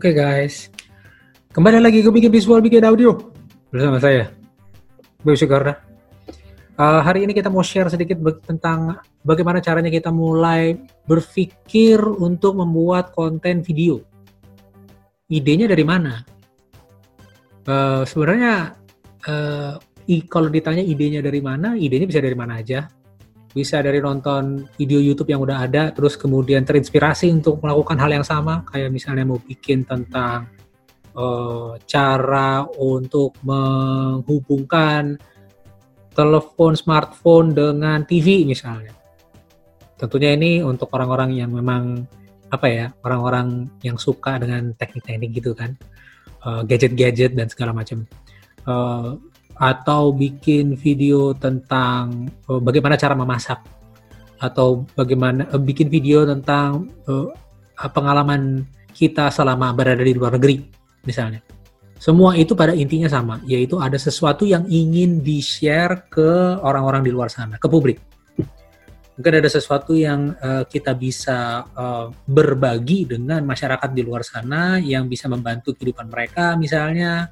Oke guys, kembali lagi ke bikin visual, bikin audio bersama saya, Boy Sugarda. Uh, hari ini kita mau share sedikit tentang bagaimana caranya kita mulai berpikir untuk membuat konten video. Idenya dari mana? Uh, sebenarnya uh, kalau ditanya idenya dari mana, idenya bisa dari mana aja. Bisa dari nonton video YouTube yang udah ada, terus kemudian terinspirasi untuk melakukan hal yang sama, kayak misalnya mau bikin tentang uh, cara untuk menghubungkan telepon smartphone dengan TV misalnya. Tentunya ini untuk orang-orang yang memang apa ya, orang-orang yang suka dengan teknik-teknik gitu kan, gadget-gadget uh, dan segala macam. Uh, atau bikin video tentang uh, bagaimana cara memasak atau bagaimana uh, bikin video tentang uh, pengalaman kita selama berada di luar negeri misalnya. Semua itu pada intinya sama, yaitu ada sesuatu yang ingin di-share ke orang-orang di luar sana, ke publik. Mungkin ada sesuatu yang uh, kita bisa uh, berbagi dengan masyarakat di luar sana yang bisa membantu kehidupan mereka misalnya,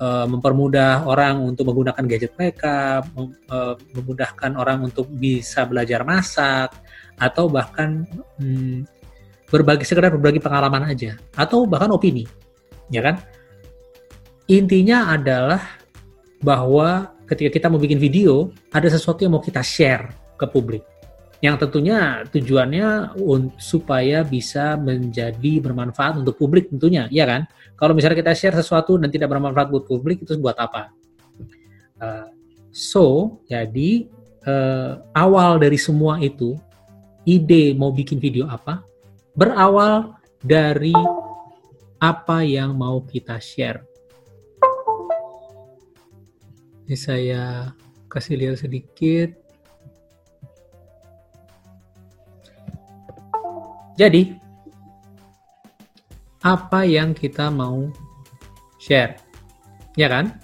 uh, mempermudah orang untuk menggunakan gadget mereka, mem, uh, memudahkan orang untuk bisa belajar masak, atau bahkan hmm, berbagi sekedar berbagi pengalaman aja, atau bahkan opini, ya kan? Intinya adalah bahwa ketika kita mau bikin video, ada sesuatu yang mau kita share ke publik. Yang tentunya tujuannya supaya bisa menjadi bermanfaat untuk publik tentunya, ya kan? Kalau misalnya kita share sesuatu dan tidak bermanfaat buat publik, itu buat apa? Uh, so, jadi uh, awal dari semua itu, ide mau bikin video apa, berawal dari apa yang mau kita share. Ini saya kasih lihat sedikit. Jadi, apa yang kita mau share. Ya kan?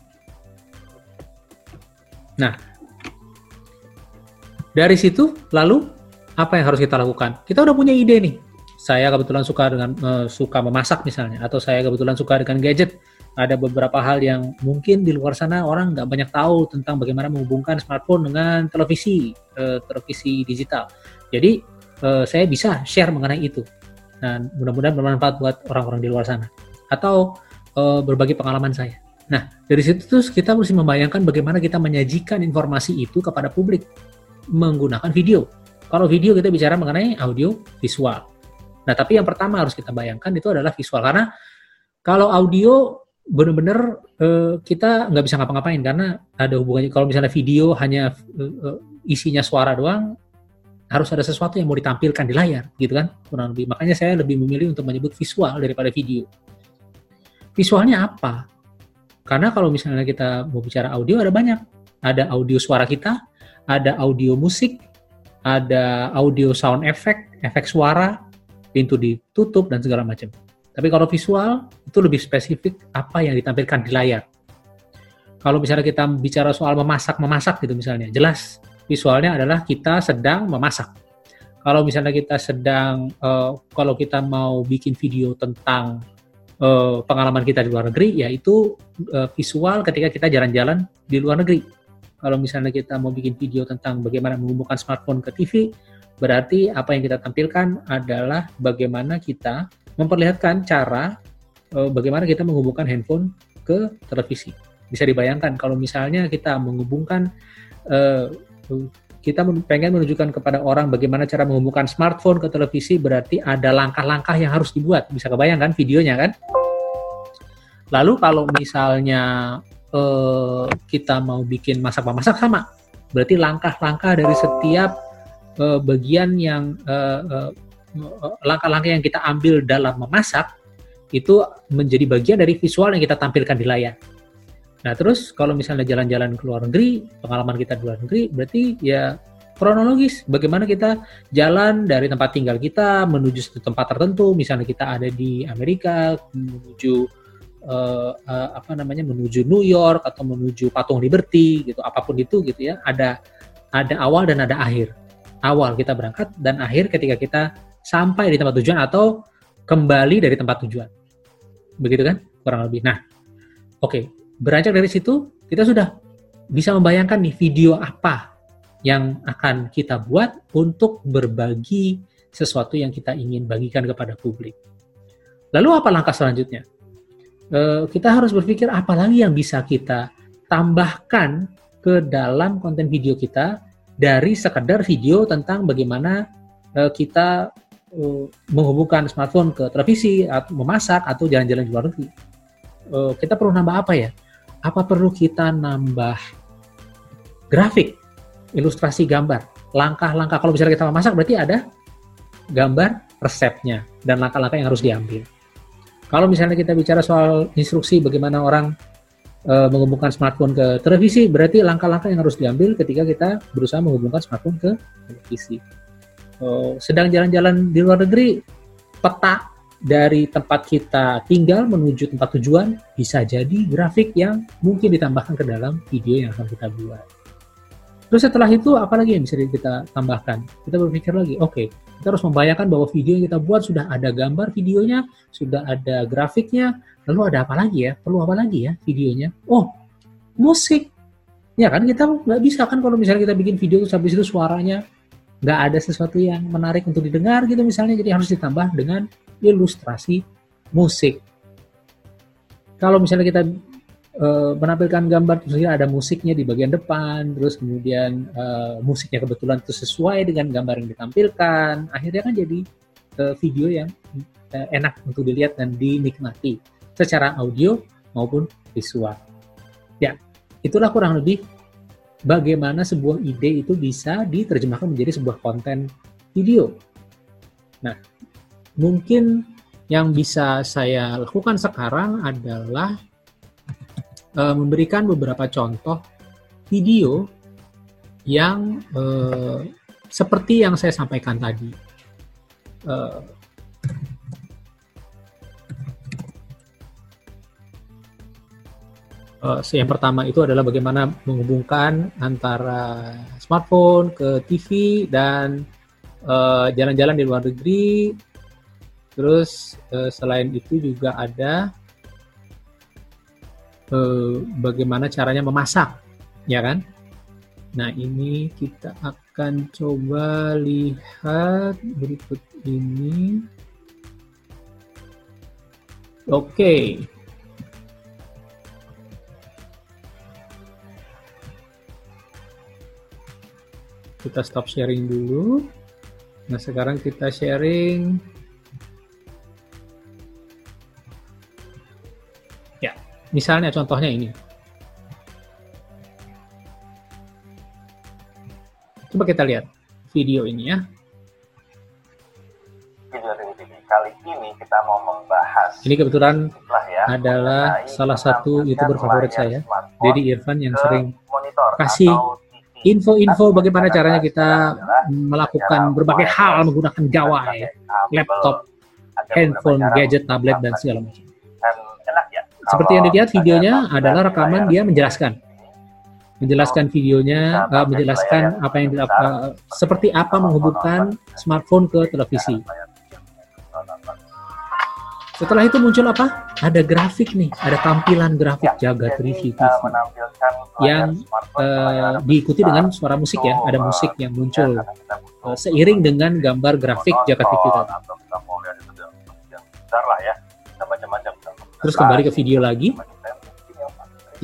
Nah, dari situ lalu apa yang harus kita lakukan? Kita udah punya ide nih. Saya kebetulan suka dengan uh, suka memasak misalnya, atau saya kebetulan suka dengan gadget. Ada beberapa hal yang mungkin di luar sana orang nggak banyak tahu tentang bagaimana menghubungkan smartphone dengan televisi, uh, televisi digital. Jadi uh, saya bisa share mengenai itu. Nah, mudah-mudahan bermanfaat buat orang-orang di luar sana. Atau uh, berbagi pengalaman saya. Nah, dari situ terus kita mesti membayangkan bagaimana kita menyajikan informasi itu kepada publik menggunakan video. Kalau video kita bicara mengenai audio visual. Nah, tapi yang pertama harus kita bayangkan itu adalah visual karena kalau audio benar-benar uh, kita nggak bisa ngapa-ngapain karena ada hubungannya. Kalau misalnya video hanya uh, isinya suara doang, harus ada sesuatu yang mau ditampilkan di layar, gitu kan? Kurang lebih. Makanya saya lebih memilih untuk menyebut visual daripada video. Visualnya apa? Karena kalau misalnya kita mau bicara audio ada banyak. Ada audio suara kita, ada audio musik, ada audio sound effect, efek suara, pintu ditutup dan segala macam. Tapi kalau visual itu lebih spesifik apa yang ditampilkan di layar. Kalau misalnya kita bicara soal memasak-memasak gitu misalnya, jelas visualnya adalah kita sedang memasak. Kalau misalnya kita sedang, uh, kalau kita mau bikin video tentang uh, pengalaman kita di luar negeri, yaitu uh, visual ketika kita jalan-jalan di luar negeri. Kalau misalnya kita mau bikin video tentang bagaimana menghubungkan smartphone ke TV, berarti apa yang kita tampilkan adalah bagaimana kita memperlihatkan cara uh, bagaimana kita menghubungkan handphone ke televisi. Bisa dibayangkan kalau misalnya kita menghubungkan kita pengen menunjukkan kepada orang bagaimana cara menghubungkan smartphone ke televisi berarti ada langkah-langkah yang harus dibuat. Bisa kebayangkan videonya kan? Lalu kalau misalnya eh, kita mau bikin masak-masak sama berarti langkah-langkah dari setiap eh, bagian yang eh, eh, langkah-langkah yang kita ambil dalam memasak itu menjadi bagian dari visual yang kita tampilkan di layar Nah terus kalau misalnya jalan-jalan ke luar negeri, pengalaman kita di luar negeri, berarti ya kronologis bagaimana kita jalan dari tempat tinggal kita menuju tempat tertentu, misalnya kita ada di Amerika menuju uh, uh, apa namanya menuju New York atau menuju Patung Liberty gitu, apa pun itu gitu ya, ada ada awal dan ada akhir. Awal kita berangkat dan akhir ketika kita sampai di tempat tujuan atau kembali dari tempat tujuan. begitu kan kurang lebih. Nah, oke. Beranjak dari situ kita sudah bisa membayangkan nih video apa yang akan kita buat untuk berbagi sesuatu yang kita ingin bagikan kepada publik. Lalu apa langkah selanjutnya? E, kita harus berpikir apa lagi yang bisa kita tambahkan ke dalam konten video kita dari sekedar video tentang bagaimana e, kita e, menghubungkan smartphone ke televisi atau memasak atau jalan-jalan di luar negeri. E, kita perlu nambah apa ya? Apa perlu kita nambah grafik, ilustrasi gambar, langkah-langkah kalau misalnya kita memasak berarti ada gambar resepnya dan langkah-langkah yang harus diambil. Kalau misalnya kita bicara soal instruksi bagaimana orang e, menghubungkan smartphone ke televisi, berarti langkah-langkah yang harus diambil ketika kita berusaha menghubungkan smartphone ke televisi. E, sedang jalan-jalan di luar negeri, peta dari tempat kita tinggal menuju tempat tujuan bisa jadi grafik yang mungkin ditambahkan ke dalam video yang akan kita buat. Terus setelah itu apa lagi yang bisa kita tambahkan? Kita berpikir lagi, oke, okay, kita harus membayangkan bahwa video yang kita buat sudah ada gambar videonya, sudah ada grafiknya, lalu ada apa lagi ya? Perlu apa lagi ya videonya? Oh, musik. Ya kan kita nggak bisa kan kalau misalnya kita bikin video terus habis itu suaranya nggak ada sesuatu yang menarik untuk didengar gitu misalnya, jadi harus ditambah dengan ilustrasi musik. Kalau misalnya kita uh, menampilkan gambar terus ada musiknya di bagian depan terus kemudian uh, musiknya kebetulan itu sesuai dengan gambar yang ditampilkan akhirnya kan jadi uh, video yang uh, enak untuk dilihat dan dinikmati secara audio maupun visual ya itulah kurang lebih bagaimana sebuah ide itu bisa diterjemahkan menjadi sebuah konten video nah mungkin yang bisa saya lakukan sekarang adalah uh, memberikan beberapa contoh video yang uh, seperti yang saya sampaikan tadi. Uh, uh, yang pertama itu adalah bagaimana menghubungkan antara smartphone ke TV dan jalan-jalan uh, di luar negeri. Terus uh, selain itu juga ada eh, bagaimana caranya memasak, ya kan? Nah, ini kita akan coba lihat berikut ini. Oke. Kita stop sharing dulu. Nah, sekarang kita sharing Misalnya contohnya ini. Coba kita lihat video ini ya. Video ini kali ini kita mau membahas. Ini kebetulan ya, adalah salah satu youtuber favorit saya, Dedi Irfan yang sering kasih info-info bagaimana caranya kita melakukan berbagai hal menggunakan gawai, laptop, handphone, gadget, tablet dan segala macam. Seperti yang dilihat videonya adalah rekaman dia menjelaskan. Menjelaskan videonya, uh, menjelaskan apa yang uh, seperti apa menghubungkan smartphone ke televisi. Setelah itu muncul apa? Ada grafik nih, ada tampilan grafik jaga review TV yang uh, diikuti dengan suara musik ya, ada musik yang muncul uh, seiring dengan gambar grafik jaga TV tadi. Terus kembali ke video lagi.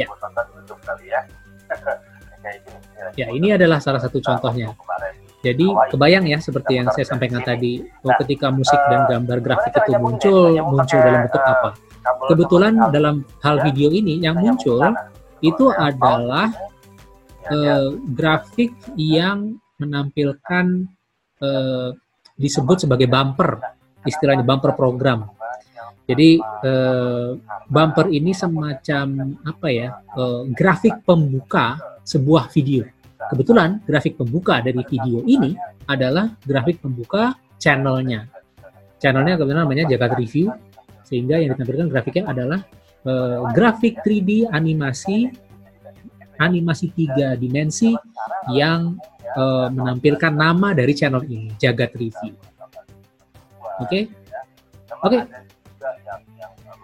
Ya. Ya, ini adalah salah satu contohnya. Jadi kebayang ya seperti yang saya sampaikan tadi, bahwa ketika musik dan gambar grafik itu muncul, muncul dalam bentuk apa? Kebetulan dalam hal video ini yang muncul itu adalah uh, grafik yang menampilkan uh, disebut sebagai bumper, istilahnya bumper program. Jadi eh, bumper ini semacam apa ya? Eh, grafik pembuka sebuah video. Kebetulan grafik pembuka dari video ini adalah grafik pembuka channelnya. Channelnya kebetulan namanya Jagat Review, sehingga yang ditampilkan grafiknya adalah eh, grafik 3D animasi animasi tiga dimensi yang eh, menampilkan nama dari channel ini Jagat Review. Oke, okay? oke. Okay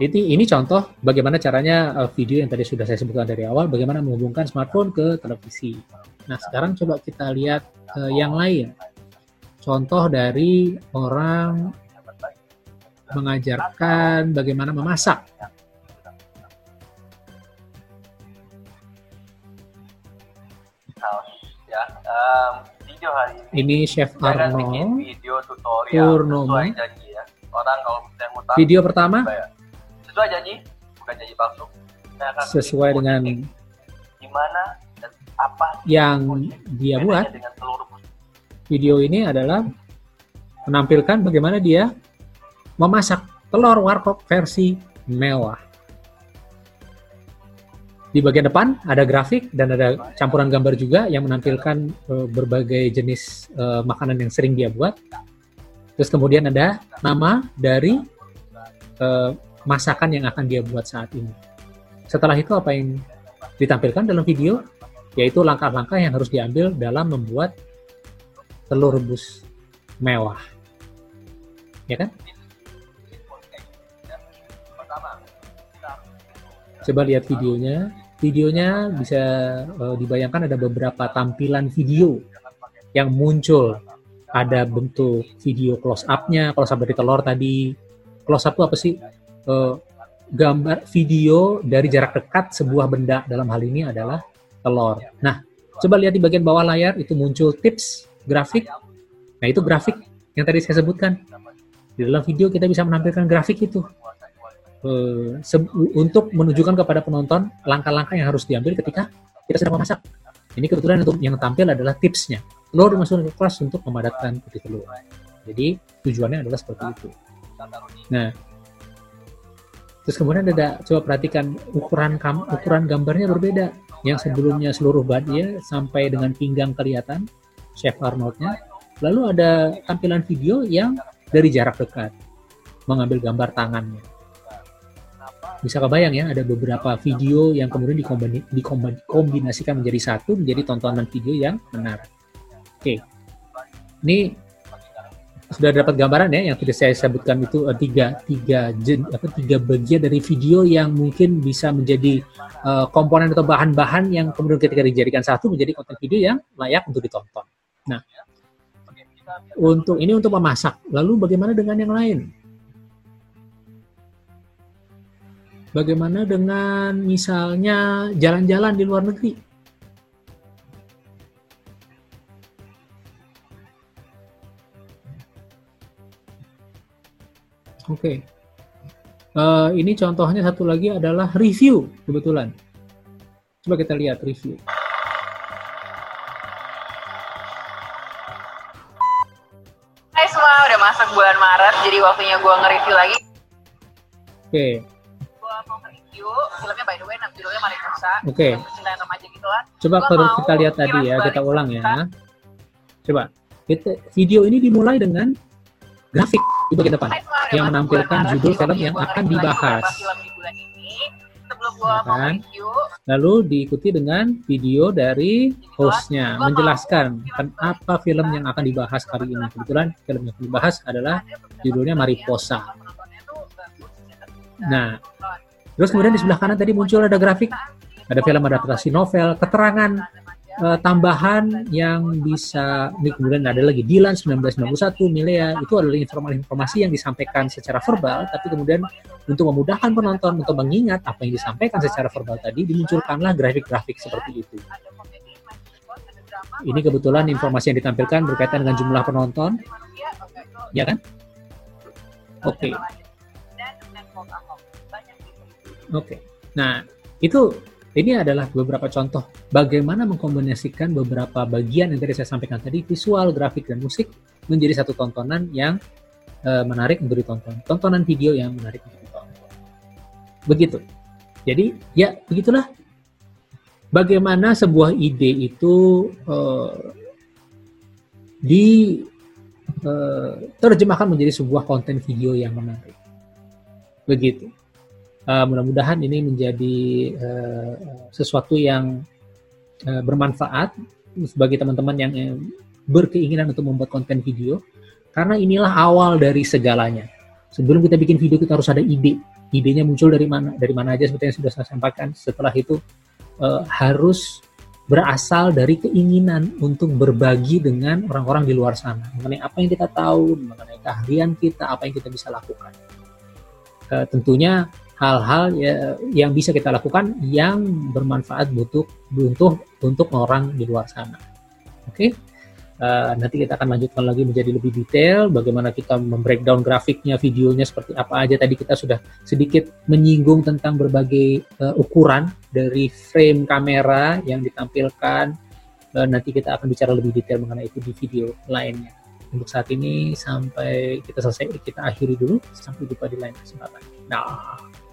Ini, ini contoh bagaimana caranya uh, video yang tadi sudah saya sebutkan dari awal, bagaimana menghubungkan smartphone ke televisi. Nah, sekarang coba kita lihat uh, yang lain. Contoh dari orang mengajarkan bagaimana memasak. Ya, video hari Ini ini Chef Arno. video tutorial Purnomo. sesuai janji ya. Sesuai janji, bukan janji palsu. Bikin sesuai dengan gimana dan apa yang dia buat. dengan. Video ini adalah menampilkan bagaimana dia memasak telur warkop versi mewah. Di bagian depan ada grafik dan ada campuran gambar juga yang menampilkan eh, berbagai jenis eh, makanan yang sering dia buat. Terus kemudian ada nama dari eh, masakan yang akan dia buat saat ini. Setelah itu apa yang ditampilkan dalam video yaitu langkah-langkah yang harus diambil dalam membuat telur rebus mewah. Ya kan? Coba lihat videonya. Videonya bisa eh, dibayangkan ada beberapa tampilan video yang muncul. Ada bentuk video close up-nya, close up dari telur tadi. Close up itu apa sih? Eh, gambar video dari jarak dekat sebuah benda dalam hal ini adalah telur. Nah, coba lihat di bagian bawah layar itu muncul tips grafik. Nah, itu grafik yang tadi saya sebutkan. Di dalam video kita bisa menampilkan grafik itu se- untuk menunjukkan kepada penonton langkah-langkah yang harus diambil ketika kita sedang memasak. Ini kebetulan untuk yang tampil adalah tipsnya. Telur dimasukkan ke kelas untuk memadatkan putih telur. Jadi tujuannya adalah seperti itu. Nah, terus kemudian ada coba perhatikan ukuran kam, ukuran gambarnya berbeda. Yang sebelumnya seluruh badannya sampai dengan pinggang kelihatan, Chef Arnoldnya. Lalu ada tampilan video yang dari jarak dekat mengambil gambar tangannya bisa kebayang ya ada beberapa video yang kemudian dikombini- dikombi- dikombinasikan menjadi satu menjadi tontonan video yang menarik. Oke, ini sudah dapat gambaran ya yang tadi saya sebutkan itu eh, tiga tiga jen, apa tiga bagian dari video yang mungkin bisa menjadi eh, komponen atau bahan-bahan yang kemudian ketika dijadikan satu menjadi konten video yang layak untuk ditonton. Nah, untuk ini untuk memasak. Lalu bagaimana dengan yang lain? Bagaimana dengan misalnya jalan-jalan di luar negeri? Oke. Eh, ini contohnya satu lagi adalah review kebetulan. Coba kita lihat review. Hai semua, udah masuk bulan Maret, jadi waktunya gue nge-review lagi. Oke, Gue mau nge-review filmnya by the way, judulnya Mariposa. Oke. Percintaan remaja gitu lah. coba Gua kalau kita lihat tadi ya, kita ulang ya. Coba, kita, video ini dimulai dengan grafik di bagian depan. Yang menampilkan judul film yang akan dibahas. Ya mau kan? Lalu diikuti dengan video dari hostnya menjelaskan kan apa film yang akan dibahas kali ini. Kebetulan film yang dibahas adalah judulnya Mariposa. Nah, terus kemudian di sebelah kanan tadi muncul ada grafik, ada film adaptasi novel, keterangan eh, tambahan yang bisa ini kemudian ada lagi Dilan 1991 Milea itu adalah informasi-informasi yang disampaikan secara verbal tapi kemudian untuk memudahkan penonton untuk mengingat apa yang disampaikan secara verbal tadi dimunculkanlah grafik-grafik seperti itu. Ini kebetulan informasi yang ditampilkan berkaitan dengan jumlah penonton, ya kan? Oke. Oke. Nah, itu ini adalah beberapa contoh bagaimana mengkombinasikan beberapa bagian yang tadi saya sampaikan tadi, visual, grafik, dan musik menjadi satu tontonan yang eh, menarik untuk ditonton. Tontonan video yang menarik untuk ditonton. Begitu. Jadi, ya begitulah bagaimana sebuah ide itu di eh, terjemahkan menjadi sebuah konten video yang menarik. Begitu. Uh, mudah-mudahan ini menjadi uh, sesuatu yang uh, bermanfaat bagi teman-teman yang berkeinginan untuk membuat konten video. Karena inilah awal dari segalanya. Sebelum kita bikin video kita harus ada ide. Idenya muncul dari mana dari mana aja seperti yang sudah saya sampaikan. Setelah itu uh, harus berasal dari keinginan untuk berbagi dengan orang-orang di luar sana. Mengenai apa yang kita tahu mengenai keahlian kita apa yang kita bisa lakukan. Uh, tentunya hal-hal ya, yang bisa kita lakukan yang bermanfaat untuk untuk untuk orang di luar sana oke okay? Uh, nanti kita akan lanjutkan lagi menjadi lebih detail bagaimana kita membreakdown grafiknya, videonya seperti apa aja. Tadi kita sudah sedikit menyinggung tentang berbagai uh, ukuran dari frame kamera yang ditampilkan. Uh, nanti kita akan bicara lebih detail mengenai itu di video lainnya. Untuk saat ini sampai kita selesai kita akhiri dulu. Sampai jumpa di lain kesempatan. Nah.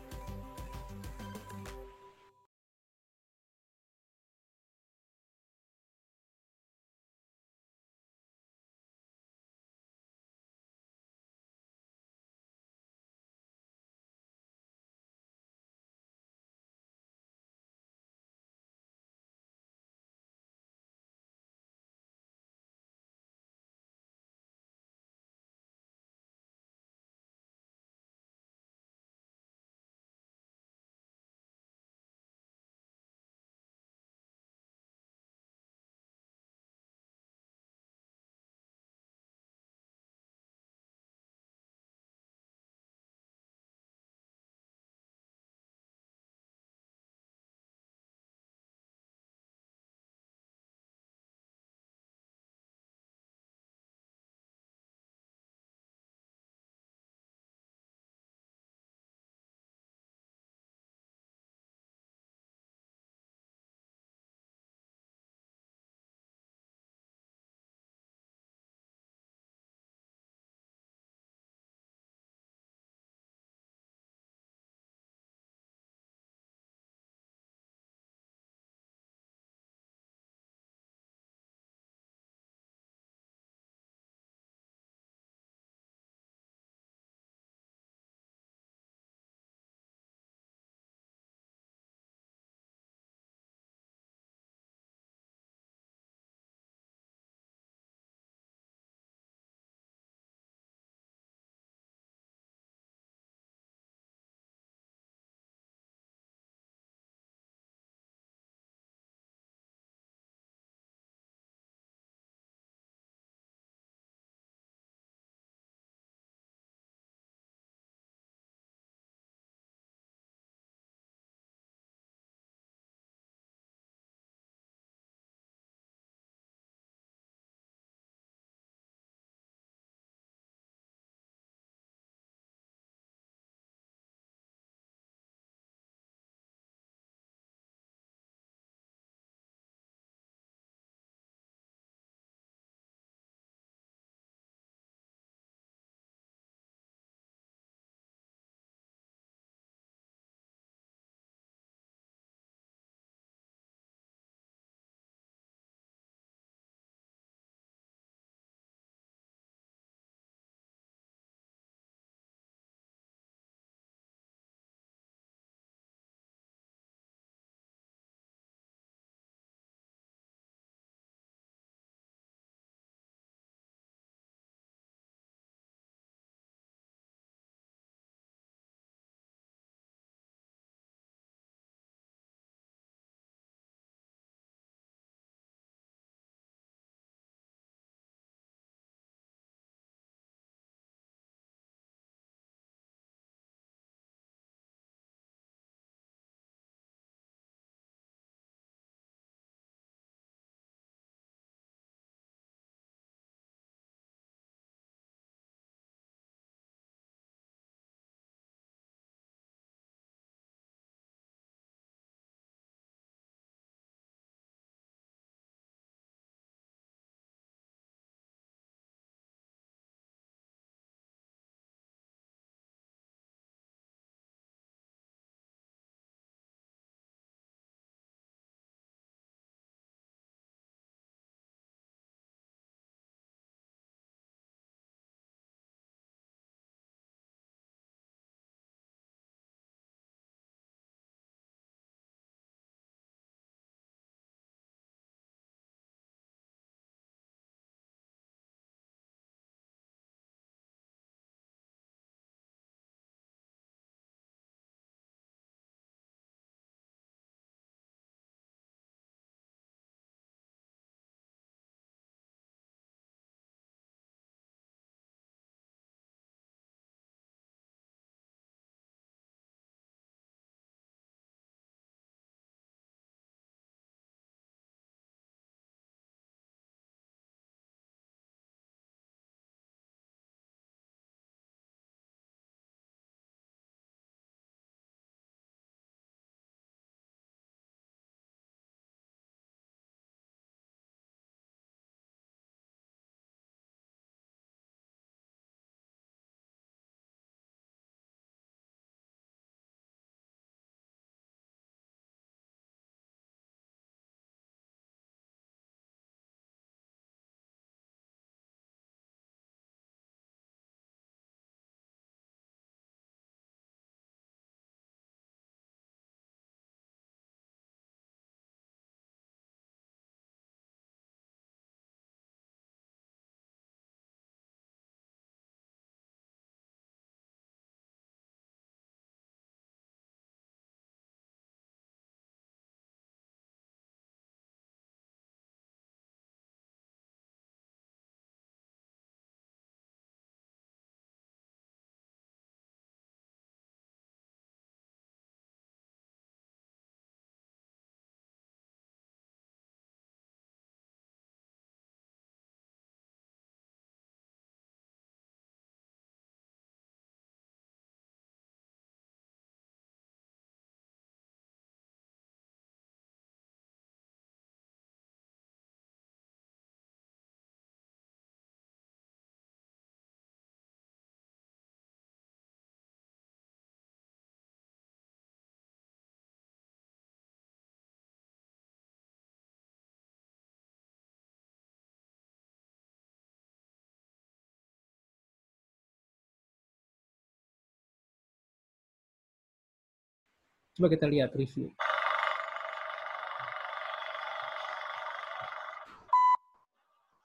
Coba kita lihat review.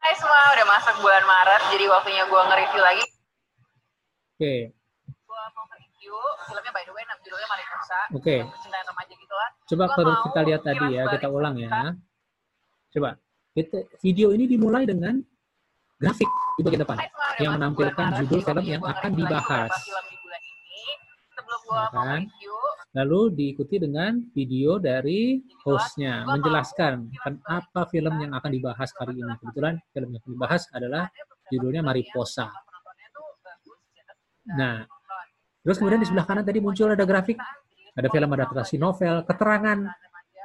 Hai semua, udah masuk bulan Maret, jadi waktunya gue nge-review lagi. Oke, Gue mau nge-review filmnya by the way, judulnya Mariposa. Oke. Percintaan remaja gitu lah. coba Gua kalau kita lihat tadi ya, kita ulang ya. Coba, kita, video ini dimulai dengan grafik di bagian depan Hai yang menampilkan judul film yang akan dibahas. film di bulan ini. Sebelum gue Ya mau kan? review, Lalu diikuti dengan video dari hostnya menjelaskan kan apa film yang akan dibahas kali ini. Kebetulan film yang akan dibahas adalah judulnya Mariposa. tapi Nah, terus kemudian di sebelah kanan tadi muncul ada grafik, ada film adaptasi novel, keterangan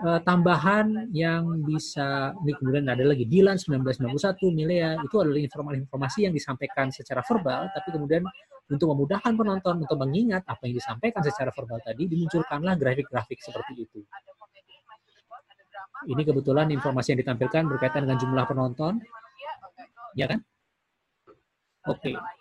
eh, tambahan yang bisa ini kemudian ada lagi Dilan 1991 Milea itu adalah informasi-informasi yang disampaikan secara verbal tapi kemudian untuk memudahkan penonton untuk mengingat apa yang disampaikan secara verbal tadi dimunculkanlah grafik-grafik seperti itu. Ini kebetulan informasi yang ditampilkan berkaitan dengan jumlah penonton, ya kan? Oke. sebenarnya.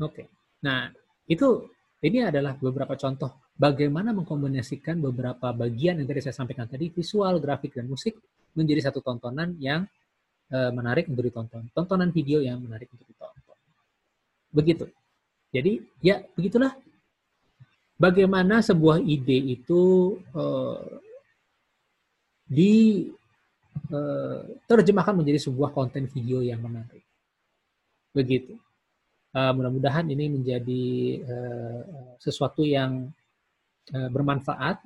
Oke. Nah, itu ini adalah beberapa contoh bagaimana mengkombinasikan beberapa bagian yang tadi saya sampaikan tadi, visual, grafik, dan musik menjadi satu tontonan yang eh, menarik untuk ditonton. Tontonan video yang menarik untuk ditonton. Begitu. Jadi, ya begitulah bagaimana sebuah ide itu eh, di eh, terjemahkan menjadi sebuah konten video yang menarik. Begitu. Uh, mudah-mudahan ini menjadi uh, sesuatu yang uh, bermanfaat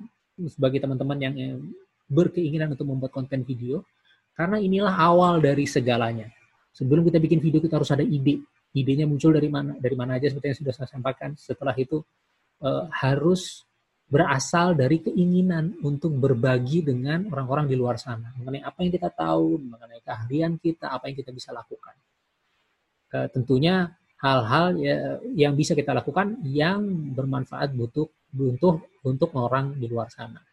bagi teman-teman yang yang berkeinginan untuk membuat konten video karena inilah awal dari segalanya. Sebelum kita bikin video kita harus ada ide. Idenya muncul dari mana? Dari mana aja seperti yang sudah saya sampaikan. Setelah itu uh, harus berasal dari keinginan untuk berbagi dengan orang-orang di luar sana mengenai apa yang kita tahu, mengenai keahlian kita, apa yang kita bisa lakukan. Uh, tentunya hal-hal ya, yang bisa kita lakukan yang bermanfaat untuk untuk untuk orang di luar sana.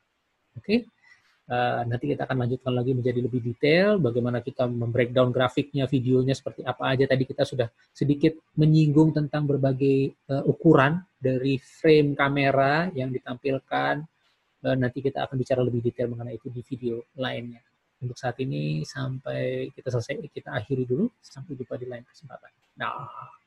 Oke, okay? uh, nanti kita akan lanjutkan lagi menjadi lebih detail bagaimana kita membreakdown grafiknya, videonya seperti apa aja. Tadi kita sudah sedikit menyinggung tentang berbagai uh, ukuran dari frame kamera yang ditampilkan. Uh, nanti kita akan bicara lebih detail mengenai itu di video lainnya. Untuk saat ini sampai kita selesai kita akhiri dulu. Sampai jumpa di lain kesempatan. Nah.